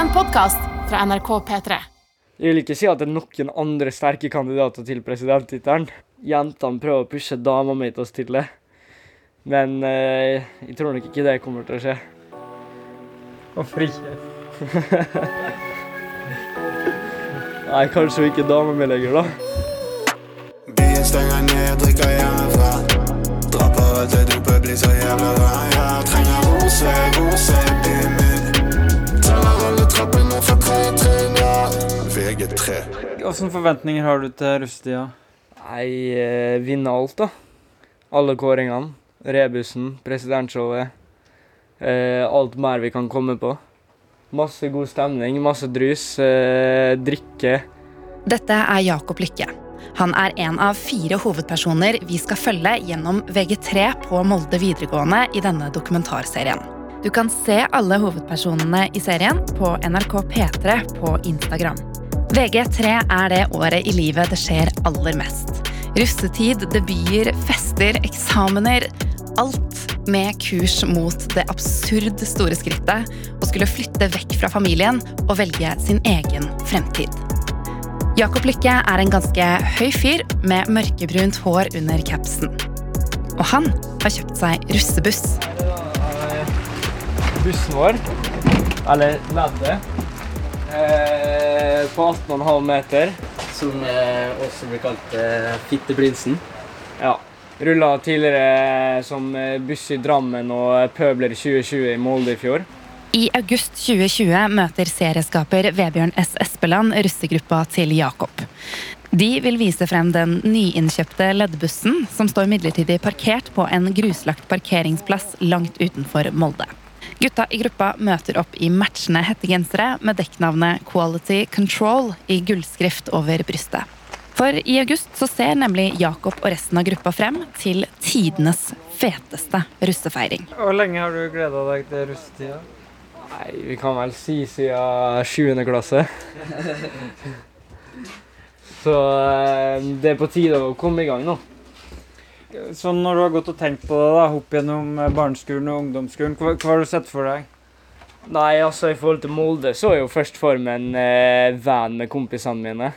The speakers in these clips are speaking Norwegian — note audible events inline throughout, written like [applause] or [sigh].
En podkast fra NRK P3. Jeg vil ikke si at det er noen andre sterke kandidater til presidenttittelen. Jentene prøver å pushe dama mi til å stille, men eh, jeg tror nok ikke det kommer til å skje. Hvorfor ikke? [laughs] Nei, kanskje ikke dama mi lenger, da. Byen stenger ned, drikker hjemmefra. Dropper på det dopet, blir så jævla. Jeg trenger rose, rose, byen Hvilke forventninger har du til russetida? Nei, eh, vinne alt, da. Alle kåringene. Rebusen, presidentshowet. Eh, alt mer vi kan komme på. Masse god stemning, masse drus, eh, drikke. Dette er Jakob Lykke. Han er en av fire hovedpersoner vi skal følge gjennom VG3 på Molde videregående i denne dokumentarserien. Du kan se alle hovedpersonene i serien på NRK P3 på Instagram. VG3 er det året i livet det skjer aller mest. Russetid, debuter, fester, eksamener. Alt med kurs mot det absurd store skrittet å skulle flytte vekk fra familien og velge sin egen fremtid. Jakob Lykke er en ganske høy fyr med mørkebrunt hår under capsen. Og han har kjøpt seg russebuss. bussen vår, eller leddet, eh, på 18,5 meter. Som eh, også blir kalt eh, Fitteprinsen. Ja. Rulla tidligere som eh, buss i Drammen og Pøbler 2020 i Molde i fjor. I august 2020 møter serieskaper Vebjørn S. Espeland russegruppa til Jakob. De vil vise frem den nyinnkjøpte leddbussen som står midlertidig parkert på en gruslagt parkeringsplass langt utenfor Molde. Gutta i gruppa møter opp i matchende hettegensere med dekknavnet Quality Control i gullskrift over brystet. For i august så ser nemlig Jakob og resten av gruppa frem til tidenes feteste russefeiring. Hvor lenge har du gleda deg til russetida? Nei, vi kan vel si siden 7. klasse. [laughs] Så eh, det er på tide å komme i gang nå. Sånn når du har gått og tenkt på det, da, opp gjennom eh, barneskolen og ungdomsskolen, hva, hva har du sett for deg? Nei, altså i forhold til Molde så er jo først for meg en eh, van med kompisene mine.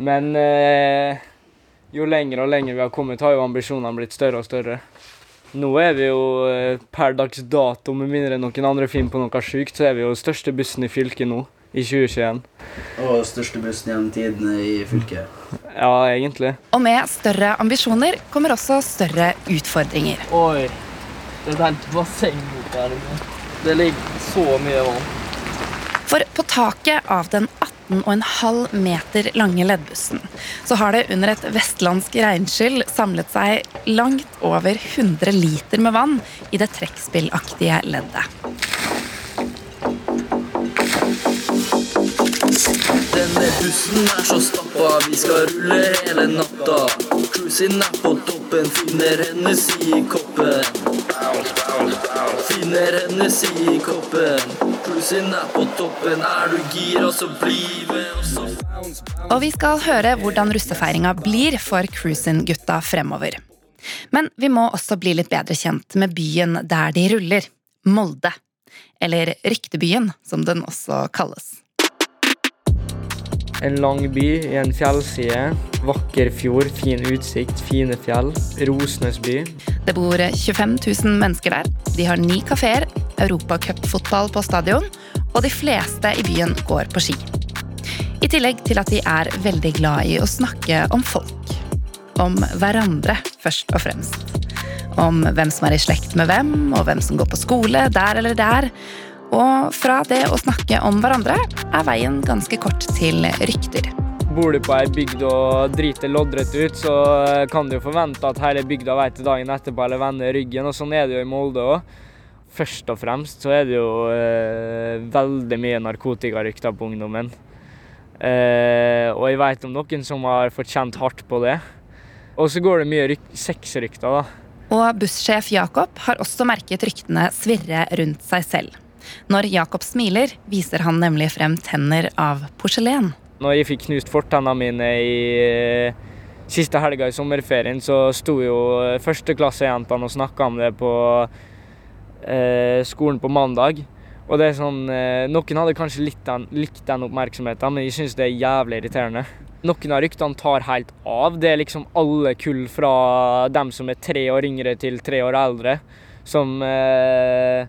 Men eh, jo lenger og lenger vi har kommet, har jo ambisjonene blitt større og større. Nå er vi jo eh, per dags dato, med mindre noen andre finner på noe sjukt, så er vi jo største bussen i fylket nå, i 2021. Og største bussen gjennom tidene i fylket. Ja, egentlig. Og med større ambisjoner kommer også større utfordringer. Oi, det er et basseng bort der. Det ligger så mye vann. For på taket av den 18,5 meter lange leddbussen så har det under et vestlandsk regnskyll samlet seg langt over 100 liter med vann i det trekkspillaktige leddet. Denne bussen er så stappa, vi skal rulle hele natta. Cruisen er på toppen, finner hennes i koppen. Finner hennes i koppen. Cruisen er på toppen, er du gira, så bli med Og vi skal høre hvordan russefeiringa blir for Cruisin-gutta fremover. Men vi må også bli litt bedre kjent med byen der de ruller. Molde. Eller Ryktebyen, som den også kalles. En lang by i en fjellside. Vakker fjord, fin utsikt, fine fjell. Rosenes by. Det bor 25 000 mennesker der. De har ni kafeer, europacupfotball på stadion, og de fleste i byen går på ski. I tillegg til at de er veldig glad i å snakke om folk. Om hverandre, først og fremst. Om hvem som er i slekt med hvem, og hvem som går på skole der eller der. Og fra det å snakke om hverandre er veien ganske kort til rykter. Bor du på ei bygd og driter loddrett ut, så kan du jo forvente at hele bygda vet det dagen etterpå eller vender ryggen, og sånn er det jo i Molde òg. Først og fremst så er det jo eh, veldig mye narkotikarykter på ungdommen. Eh, og jeg vet om noen som har fått kjent hardt på det. Og så går det mye ryk- sexrykter, da. Og bussjef Jakob har også merket ryktene svirre rundt seg selv. Når Jakob smiler, viser han nemlig frem tenner av porselen. Når jeg fikk knust fortennene mine i eh, siste helga i sommerferien, så sto jo førsteklassejentene og snakka om det på eh, skolen på mandag. Og det er sånn eh, Noen hadde kanskje likt den, likt den oppmerksomheten, men jeg syns det er jævlig irriterende. Noen av ryktene tar helt av. Det er liksom alle kull fra dem som er tre år yngre til tre år eldre, som eh,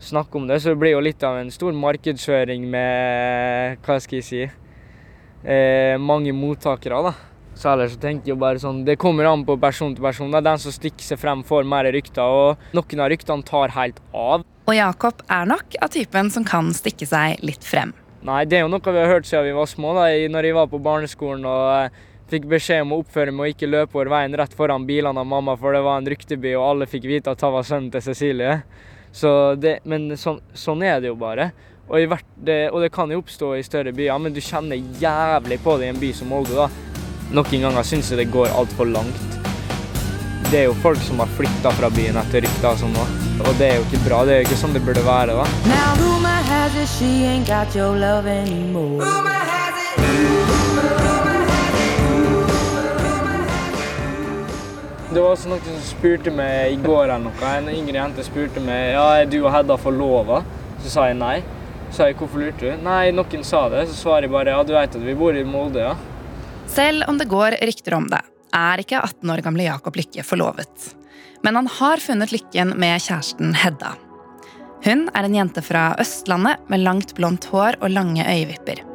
snakker om det. Så det blir jo litt av en stor markedsføring med Hva skal jeg si eh, Mange mottakere, da. Så ellers så tenkte jeg bare sånn Det kommer an på person til person. Det er den som stikker seg frem, får mer rykter. Og noen av ryktene tar helt av. Og Jakob er nok av typen som kan stikke seg litt frem. Nei, det er jo noe vi har hørt siden vi var små. da, Når jeg var på barneskolen og eh, fikk beskjed om å oppføre meg og ikke løpe over veien rett foran bilene av mamma, for det var en rykteby, og alle fikk vite at det var sønnen til Cecilie. Så det, men sånn, sånn er det jo bare. Og, i hvert, det, og det kan jo oppstå i større byer, men du kjenner jævlig på det i en by som Molde. da. Noen ganger syns jeg det går altfor langt. Det er jo folk som har flytta fra byen etter rykter og sånn òg. Og det er jo ikke bra. Det er jo ikke sånn det burde være. da. Now rumor has it she ain't got your love anymore. Det var noen som spurte meg i går eller noe. En yngre jente spurte meg ja, er du og Hedda forlova. Så sa jeg nei. Så sa jeg hvorfor lurte du? Nei, noen sa det. Så svarer jeg bare ja, du vet at vi bor i Molde, ja. Selv om det går rykter om det, er ikke 18 år gamle Jakob Lykke forlovet. Men han har funnet lykken med kjæresten Hedda. Hun er en jente fra Østlandet med langt blondt hår og lange øyevipper.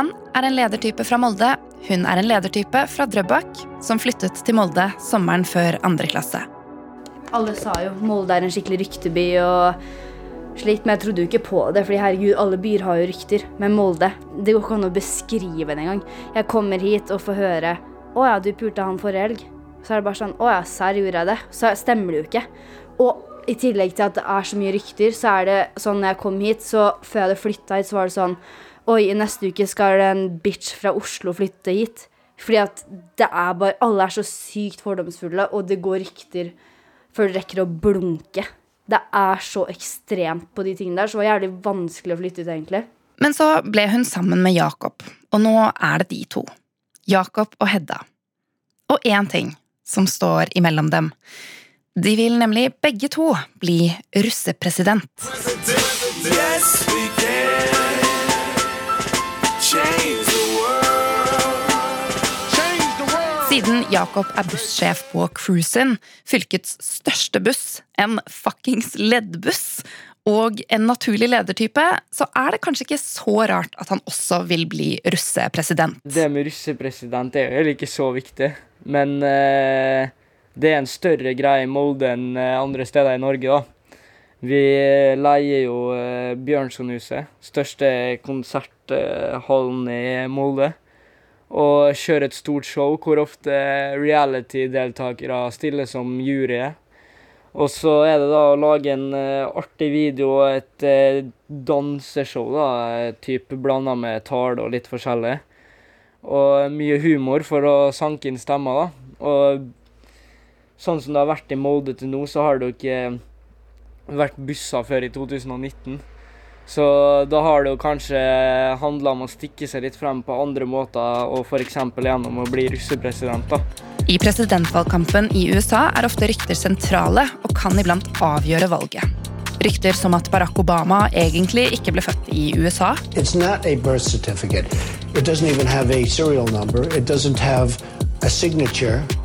Han er en ledertype fra Molde, hun er en ledertype fra Drøbak, som flyttet til Molde sommeren før andre klasse. Alle sa jo Molde er en skikkelig rykteby og slikt, men jeg trodde jo ikke på det. fordi herregud, alle byer har jo rykter. Men Molde, det går ikke an å beskrive det engang. Jeg kommer hit og får høre Å ja, du pulte han forrige helg. Så er det bare sånn Å ja, serr, gjorde jeg det? Så stemmer det jo ikke. Og i tillegg til at det er så mye rykter, så er det sånn når jeg kom hit, så før jeg hadde flytta hit, så var det sånn Oi, i neste uke skal en bitch fra Oslo flytte hit. Fordi at det er bare Alle er så sykt fordomsfulle, og det går rykter før du rekker å blunke. Det er så ekstremt på de tingene der, så det var jævlig vanskelig å flytte ut, egentlig. Men så ble hun sammen med Jakob, og nå er det de to. Jakob og Hedda. Og én ting som står imellom dem. De vil nemlig begge to bli russepresident. Yes, Siden Jakob er bussjef på Cruisin, fylkets største buss, en fuckings leddbuss, og en naturlig ledertype, så er det kanskje ikke så rart at han også vil bli russepresident. Det med russepresident er jo ikke så viktig. Men uh, det er en større greie i Molde enn eh, andre steder i Norge, da. Vi leier jo uh, Bjørnsonhuset, største konserthallen i Molde. Og kjøre et stort show hvor ofte reality-deltakere stiller som jury. Og så er det da å lage en uh, artig video og et uh, danseshow, da, type blanda med tale og litt forskjellig. Og mye humor for å sanke inn stemmer, da. Og sånn som det har vært i Molde til nå, så har det jo ikke vært busser før i 2019. Så da har det jo kanskje handla om å stikke seg litt frem på andre måter, og f.eks. gjennom å bli russepresident, da. I presidentvalgkampen i USA er ofte rykter sentrale og kan iblant avgjøre valget. Rykter som at Barack Obama egentlig ikke ble født i USA, It's not a birth certificate. It doesn't even have a serial number. It doesn't have.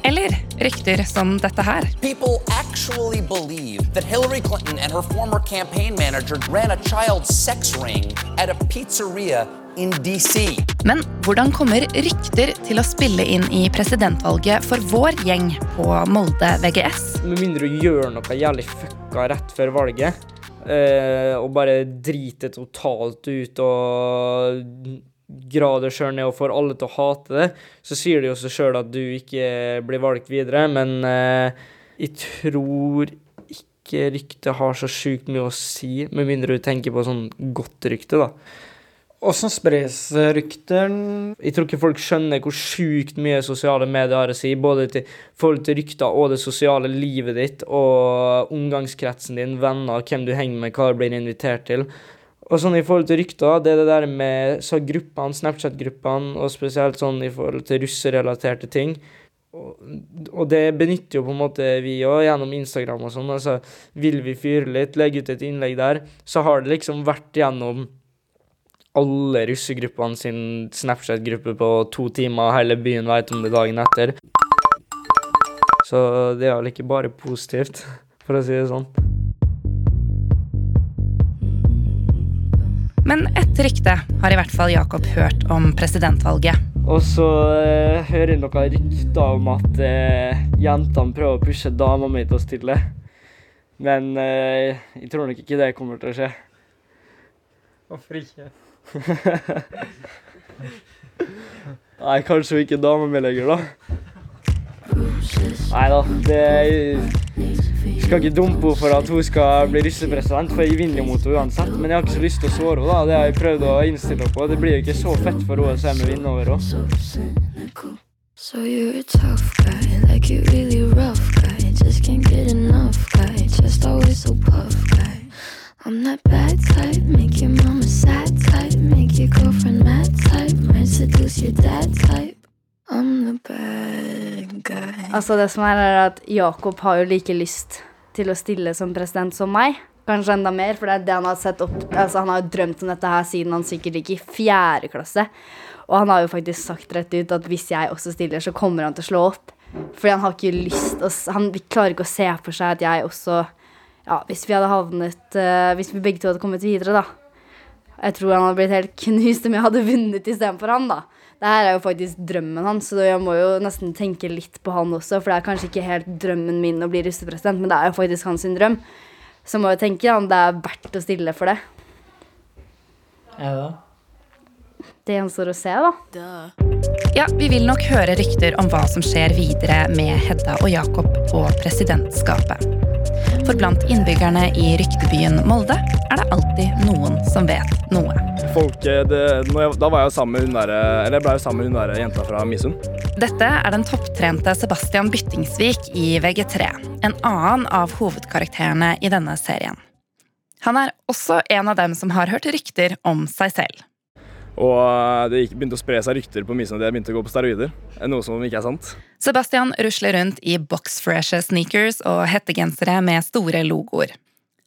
Eller rykter som dette her. People actually believe that Hillary Clinton and her former campaign manager ran a child sex ring at a pizzeria in DC. Men hvordan kommer rykter til å spille inn i presidentvalget for vår gjeng på Molde VGS? Med mindre du gjør noe jævlig fucka rett før valget, eh, og bare driter totalt ut og grader sjøl ned og får alle til å hate det, så sier det jo seg sjøl at du ikke blir valgt videre. Men eh, jeg tror ikke ryktet har så sjukt mye å si, med mindre du tenker på sånn godt rykte, da. Åssen spres rykter? Jeg tror ikke folk skjønner hvor sjukt mye sosiale medier har å si, både til forhold til rykter og det sosiale livet ditt, og omgangskretsen din, venner, hvem du henger med, hva du blir invitert til. Og sånn i forhold til rykter, det er det der med så gruppene, Snapchat-gruppene, og spesielt sånn i forhold til russerelaterte ting. Og det benytter jo på en måte vi òg gjennom Instagram og sånn. Altså, vil vi fyre litt, legge ut et innlegg der, så har det liksom vært gjennom alle russegruppene sin Snapchat-gruppe på to timer, hele byen vet om det dagen etter. Så det er vel ikke bare positivt, [laughs] for å si det sånn. Men ett rykte har i hvert fall Jakob hørt om presidentvalget. Og så eh, hører jeg noen rykter om at eh, jentene prøver å pushe dama mi til å stille. Men eh, jeg tror nok ikke det kommer til å skje. Hvorfor ikke? [laughs] Nei, kanskje ikke dama mi lenger, da. Nei da, det Jeg skal ikke dumpe henne for at hun skal bli russepresident, for jeg vinner jo mot henne uansett. Men jeg har ikke så lyst til å såre henne, da. Det har jeg prøvd å innstille henne på. Det blir jo ikke så fett for henne å se meg vinne over henne. Altså det som er, er at Jakob har jo like lyst til å stille som president som meg. Kanskje enda mer, for det er det han har sett opp Altså Han har jo drømt om dette her siden han sikkert gikk i fjerde klasse. Og han har jo faktisk sagt rett ut at hvis jeg også stiller, så kommer han til å slå opp. Fordi han har ikke lyst å Han klarer ikke å se for seg at jeg også Ja, hvis vi hadde havnet uh, Hvis vi begge to hadde kommet videre, da. Jeg tror han hadde blitt helt knust om jeg hadde vunnet istedenfor han, da. Det her er jo faktisk drømmen hans, så jeg må jo nesten tenke litt på han også. For det er kanskje ikke helt drømmen min å bli russepresident, men det er jo faktisk hans sin drøm. Så må jeg tenke om det er verdt å stille for det. Ja det? Det gjenstår å se, da. Ja, vi vil nok høre rykter om hva som skjer videre med Hedda og Jakob og presidentskapet. For blant innbyggerne i ryktebyen Molde er det alltid noen som vet noe. Folk, eh, det, jeg, da var jeg sammen med hun der, eller jeg ble jo sammen med hun der jenta fra Misund. Dette er den topptrente Sebastian Byttingsvik i VG3, en annen av hovedkarakterene i denne serien. Han er også en av dem som har hørt rykter om seg selv. Og eh, det begynte å spre seg rykter på Misund at jeg begynte å gå på steroider. Noe som ikke er sant. Sebastian rusler rundt i boxfreshe sneakers og hettegensere med store logoer.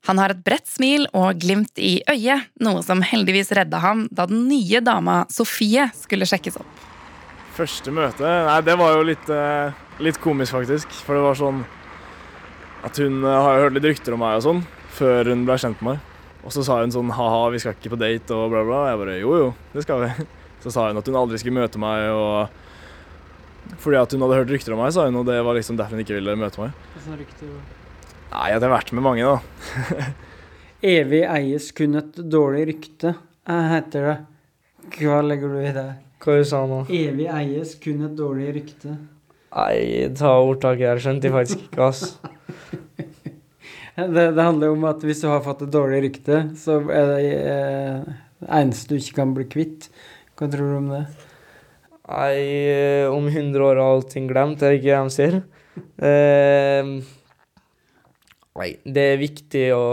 Han har et bredt smil og glimt i øyet, noe som heldigvis redda ham da den nye dama Sofie skulle sjekkes opp. Første møte Nei, det var jo litt, eh, litt komisk, faktisk. For det var sånn at hun eh, har jo hørt litt rykter om meg og sånn, før hun ble kjent med meg. Og så sa hun sånn ha-ha, vi skal ikke på date og bla, bla. Og jeg bare jo, jo, det skal vi. [laughs] Så sa hun at hun aldri skulle møte meg, og fordi at hun hadde hørt rykter om meg, sa hun, og det var liksom derfor hun ikke ville møte meg. Hvilke rykter? Nei, jeg har vært med mange, da. [laughs] Evig eies kun et dårlig rykte, eh, heter det. Hva legger du i det? Hva du sa nå? Evig eies kun et dårlig rykte. Nei, ta ordtaket her, skjønte jeg faktisk ikke, ass. [laughs] Det, det handler om at hvis du har fått et dårlig rykte, så er det eh, eneste du ikke kan bli kvitt. Hva tror du om det? Nei, eh, om 100 år er allting glemt, er det ikke det de sier? Eh, nei, det er viktig å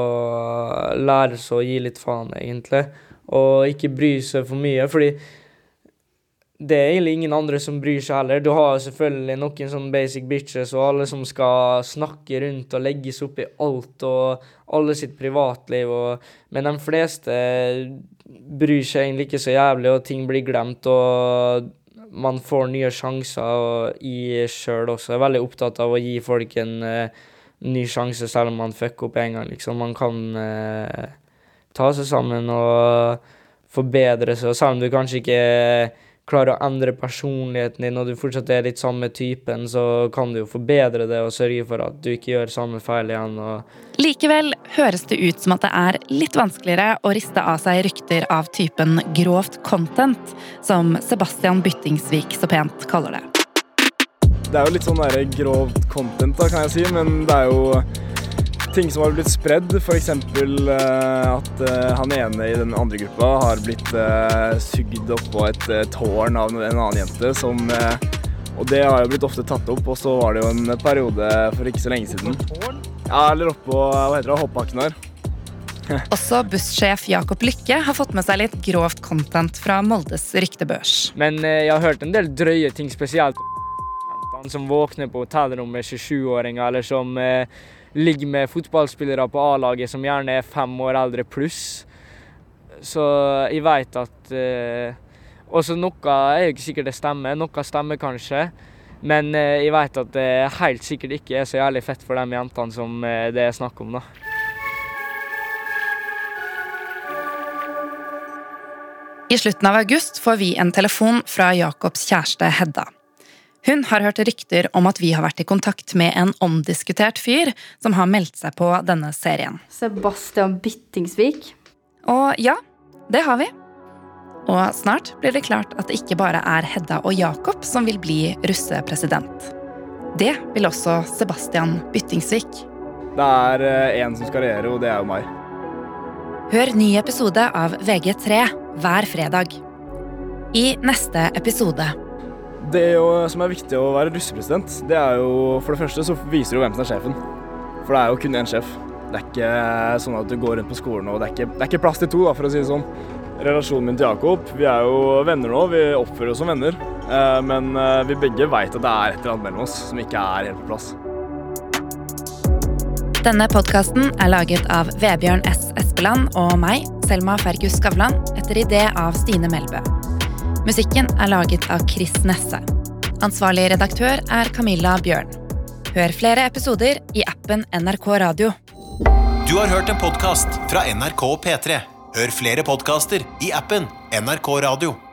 lære seg å gi litt faen, egentlig. Og ikke bry seg for mye, fordi det er egentlig ingen andre som bryr seg heller. Du har selvfølgelig noen sånn basic bitches og alle som skal snakke rundt og legges opp i alt og alle sitt privatliv. Og, men de fleste bryr seg egentlig ikke så jævlig, og ting blir glemt. Og man får nye sjanser i sjøl også. Jeg er veldig opptatt av å gi folk en eh, ny sjanse selv om man fucker opp en gang. Liksom. Man kan eh, ta seg sammen og forbedre seg, og selv om du kanskje ikke klarer å endre personligheten din, og du fortsatt er litt samme typen, så kan du jo forbedre det og sørge for at du ikke gjør samme feil igjen. Likevel høres det ut som at det er litt vanskeligere å riste av seg rykter av typen grovt content, som Sebastian Byttingsvik så pent kaller det. Det er jo litt sånn der grovt content, da, kan jeg si, men det er jo ting som har blitt spredd. F.eks. Uh, at eh, han ene i den andre gruppa har blitt uh, sugd oppå et tårn av en annen jente som eh, Og det har jo blitt ofte tatt opp, og så var det jo en periode for ikke så lenge siden. Ja, eller oppå hva heter det, hoppbakken her. [laughs] Også bussjef Jakob Lykke har fått med seg litt grovt content fra Moldes ryktebørs. Men eh, jeg har hørt en del drøye ting, spesielt Som våkner på hotellrommet 27-åringer, eller som eh, ligger med fotballspillere på A-laget som gjerne er fem år eldre pluss. Så jeg veit at eh, Også noe er jo ikke sikkert det stemmer, noe stemmer kanskje. Men eh, jeg veit at det helt sikkert ikke er så jævlig fett for de jentene som eh, det er snakk om, da. I slutten av august får vi en telefon fra Jacobs kjæreste Hedda. Hun har hørt rykter om at vi har vært i kontakt med en omdiskutert fyr som har meldt seg på denne serien. Sebastian Byttingsvik. Og ja, det har vi. Og snart blir det klart at det ikke bare er Hedda og Jakob som vil bli russepresident. Det vil også Sebastian Byttingsvik. Det er én som skal regjere, og det er jo meg. Hør ny episode av VG3 hver fredag. I neste episode Det jo, som er viktig å være russepresident, det er jo For det første så viser du hvem som er sjefen. For det er jo kun én sjef. Det er ikke sånn at du går rundt på skolen og det er ikke, det er ikke plass til to, da, for å si det sånn. Relasjonen min til Jakob Vi er jo venner nå, vi oppfører oss som venner. Eh, Men eh, vi begge veit at det er et eller annet mellom oss som ikke er helt på plass. Denne podkasten er laget av Vebjørn S. Espeland og meg, Selma Fergus Skavlan, etter idé av Stine Melbø. Musikken er laget av Chris Nesse. Ansvarlig redaktør er Camilla Bjørn. Hør flere episoder i appen NRK Radio. Du har hørt en podkast fra NRK P3. Hør flere podkaster i appen NRK Radio.